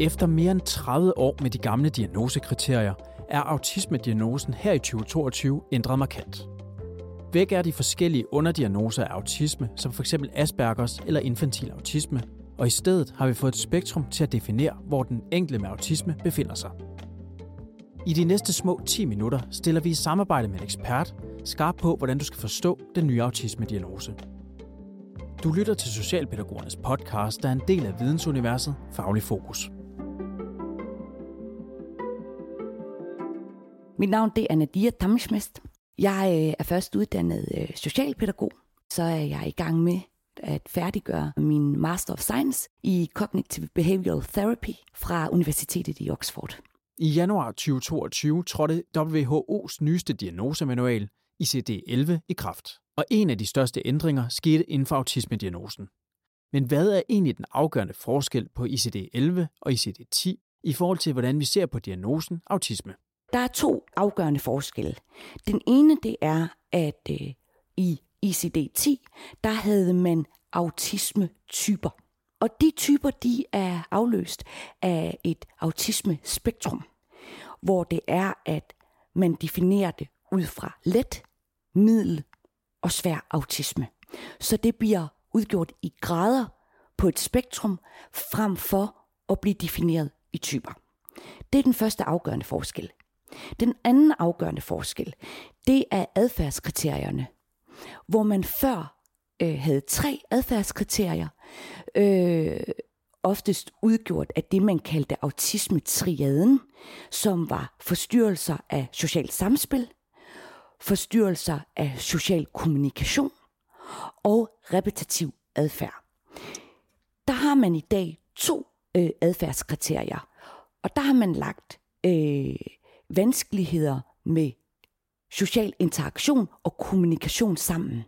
Efter mere end 30 år med de gamle diagnosekriterier, er autismediagnosen her i 2022 ændret markant. Væk er de forskellige underdiagnoser af autisme, som f.eks. Aspergers eller infantil autisme, og i stedet har vi fået et spektrum til at definere, hvor den enkelte med autisme befinder sig. I de næste små 10 minutter stiller vi i samarbejde med en ekspert skarp på, hvordan du skal forstå den nye autisme-diagnose. Du lytter til Socialpædagogernes podcast, der er en del af vidensuniverset Faglig Fokus. Mit navn det er Nadia Damschmest. Jeg øh, er først uddannet øh, socialpædagog, så er jeg i gang med at færdiggøre min Master of Science i Cognitive Behavioral Therapy fra Universitetet i Oxford. I januar 2022 trådte WHO's nyeste diagnosemanual, ICD-11, i kraft. Og en af de største ændringer skete inden for autismediagnosen. Men hvad er egentlig den afgørende forskel på ICD-11 og ICD-10 i forhold til, hvordan vi ser på diagnosen autisme? Der er to afgørende forskelle. Den ene det er, at øh, i ICD-10, der havde man autisme-typer. Og de typer, de er afløst af et autisme-spektrum, hvor det er, at man definerer det ud fra let, middel og svær autisme. Så det bliver udgjort i grader på et spektrum, frem for at blive defineret i typer. Det er den første afgørende forskel. Den anden afgørende forskel, det er adfærdskriterierne, hvor man før øh, havde tre adfærdskriterier, øh, oftest udgjort af det, man kaldte autismetriaden, som var forstyrrelser af socialt samspil, forstyrrelser af social kommunikation og repetitiv adfærd. Der har man i dag to øh, adfærdskriterier, og der har man lagt øh, vanskeligheder med social interaktion og kommunikation sammen.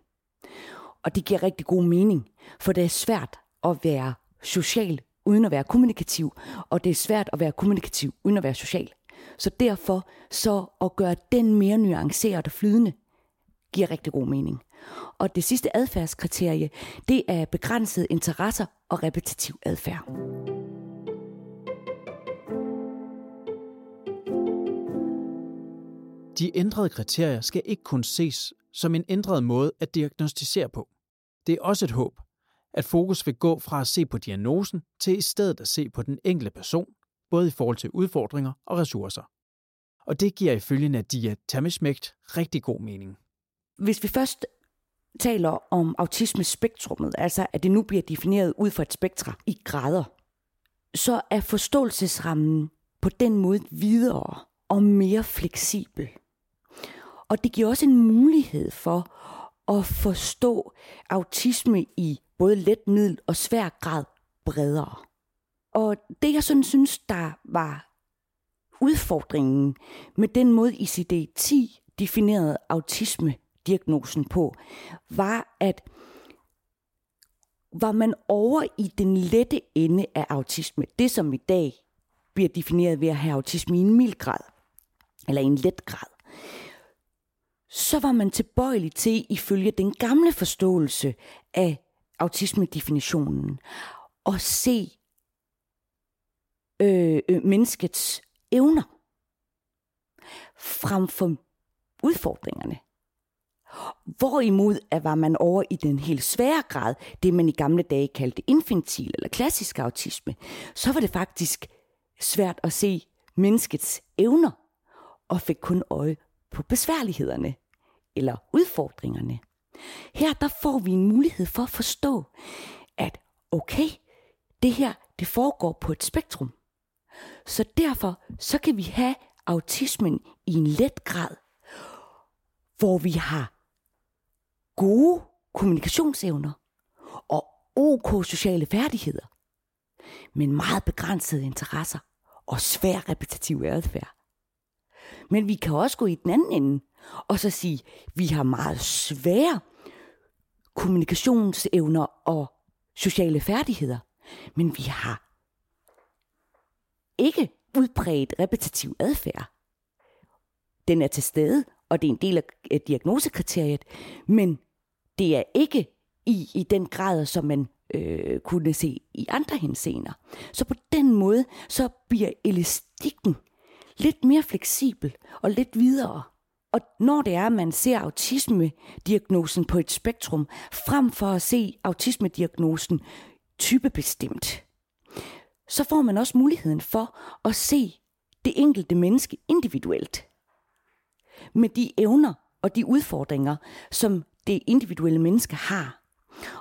Og det giver rigtig god mening, for det er svært at være social uden at være kommunikativ, og det er svært at være kommunikativ uden at være social. Så derfor så at gøre den mere nuanceret og flydende, giver rigtig god mening. Og det sidste adfærdskriterie, det er begrænset interesser og repetitiv adfærd. De ændrede kriterier skal ikke kun ses som en ændret måde at diagnostisere på. Det er også et håb, at fokus vil gå fra at se på diagnosen til i stedet at se på den enkelte person, både i forhold til udfordringer og ressourcer. Og det giver ifølge Nadia Tamishmegt rigtig god mening. Hvis vi først taler om autismespektrummet, altså at det nu bliver defineret ud fra et spektra i grader, så er forståelsesrammen på den måde videre og mere fleksibel. Og det giver også en mulighed for at forstå autisme i både let, middel og svær grad bredere. Og det jeg sådan synes, der var udfordringen med den måde ICD-10 definerede autisme-diagnosen på, var, at var man over i den lette ende af autisme, det som i dag bliver defineret ved at have autisme i en mild grad, eller i en let grad, så var man tilbøjelig til, ifølge den gamle forståelse af autismedefinitionen, at se øh, øh, menneskets evner frem for udfordringerne. Hvorimod at var man over i den helt svære grad, det man i gamle dage kaldte infantil eller klassisk autisme, så var det faktisk svært at se menneskets evner, og fik kun øje på besværlighederne eller udfordringerne. Her der får vi en mulighed for at forstå, at okay, det her det foregår på et spektrum. Så derfor så kan vi have autismen i en let grad, hvor vi har gode kommunikationsevner og ok sociale færdigheder, men meget begrænsede interesser og svær repetitiv adfærd. Men vi kan også gå i den anden ende og så sige, vi har meget svære kommunikationsevner og sociale færdigheder, men vi har ikke udbredt repetitiv adfærd. Den er til stede, og det er en del af diagnosekriteriet, men det er ikke i, i den grad, som man øh, kunne se i andre henseender. Så på den måde, så bliver elastikken lidt mere fleksibel og lidt videre. Og når det er, at man ser autisme-diagnosen på et spektrum, frem for at se autisme-diagnosen typebestemt, så får man også muligheden for at se det enkelte menneske individuelt. Med de evner og de udfordringer, som det individuelle menneske har.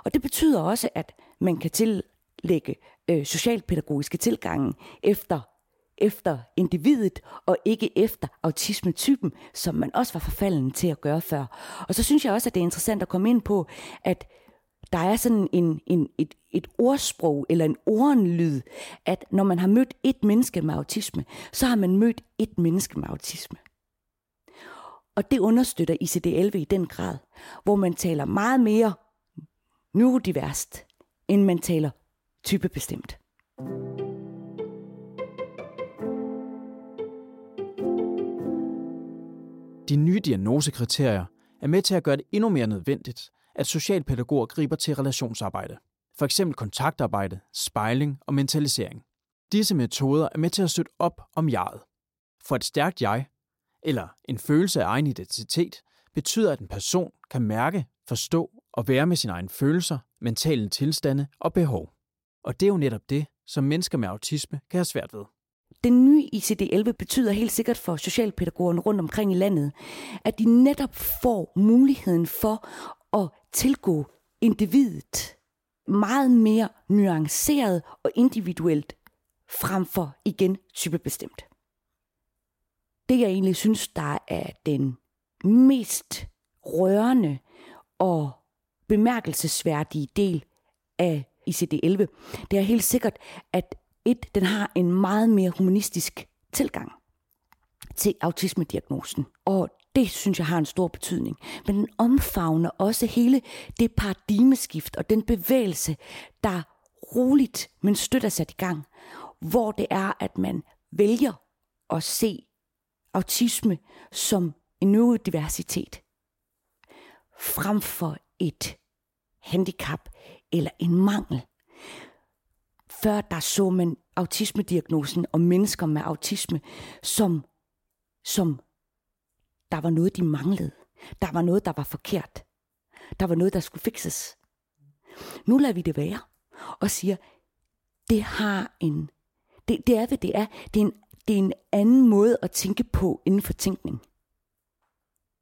Og det betyder også, at man kan tillægge øh, socialpædagogiske tilgange efter efter individet og ikke efter autismetypen, som man også var forfalden til at gøre før. Og så synes jeg også, at det er interessant at komme ind på, at der er sådan en, en, et, et ordsprog eller en ordenlyd, at når man har mødt et menneske med autisme, så har man mødt et menneske med autisme. Og det understøtter ICD-11 i den grad, hvor man taler meget mere neurodiverst, end man taler typebestemt. De nye diagnosekriterier er med til at gøre det endnu mere nødvendigt, at socialpædagoger griber til relationsarbejde. For eksempel kontaktarbejde, spejling og mentalisering. Disse metoder er med til at støtte op om jeget. For et stærkt jeg, eller en følelse af egen identitet, betyder, at en person kan mærke, forstå og være med sine egne følelser, mentale tilstande og behov. Og det er jo netop det, som mennesker med autisme kan have svært ved. Den nye ICD-11 betyder helt sikkert for socialpædagogerne rundt omkring i landet, at de netop får muligheden for at tilgå individet meget mere nuanceret og individuelt, frem for igen typebestemt. Det jeg egentlig synes, der er den mest rørende og bemærkelsesværdige del af ICD-11, det er helt sikkert, at et, den har en meget mere humanistisk tilgang til autismediagnosen. Og det synes jeg har en stor betydning. Men den omfavner også hele det paradigmeskift og den bevægelse, der roligt, men støtter sat i gang, hvor det er, at man vælger at se autisme som en neurodiversitet, frem for et handicap eller en mangel. Før der så man autismediagnosen og mennesker med autisme som, som der var noget, de manglede. Der var noget, der var forkert. Der var noget, der skulle fikses. Nu lader vi det være og siger, det har en, det, det er, hvad det er. Det er, en, det er en anden måde at tænke på inden for tænkning.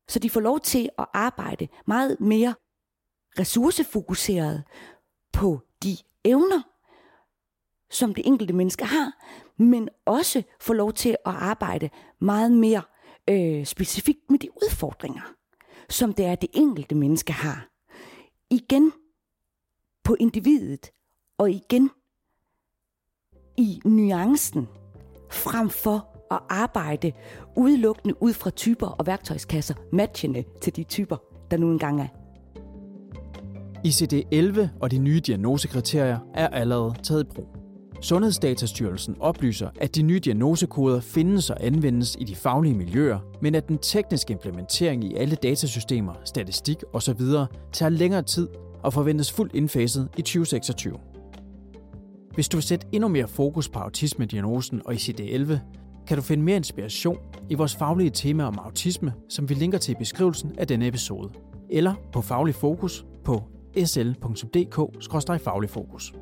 Så de får lov til at arbejde meget mere ressourcefokuseret på de evner, som det enkelte menneske har, men også få lov til at arbejde meget mere øh, specifikt med de udfordringer, som det er, det enkelte menneske har. Igen på individet, og igen i nuancen, frem for at arbejde udelukkende ud fra typer og værktøjskasser, matchende til de typer, der nu engang er. ICD-11 og de nye diagnosekriterier er allerede taget i brug. Sundhedsdatastyrelsen oplyser, at de nye diagnosekoder findes og anvendes i de faglige miljøer, men at den tekniske implementering i alle datasystemer, statistik osv. tager længere tid og forventes fuldt indfaset i 2026. Hvis du vil sætte endnu mere fokus på autisme-diagnosen og ICD-11, kan du finde mere inspiration i vores faglige tema om autisme, som vi linker til i beskrivelsen af denne episode, eller på Faglig Fokus på sl.dk-fagligfokus.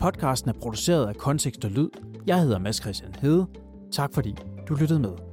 Podcasten er produceret af Kontekst og Lyd. Jeg hedder Mads Christian Hede. Tak fordi du lyttede med.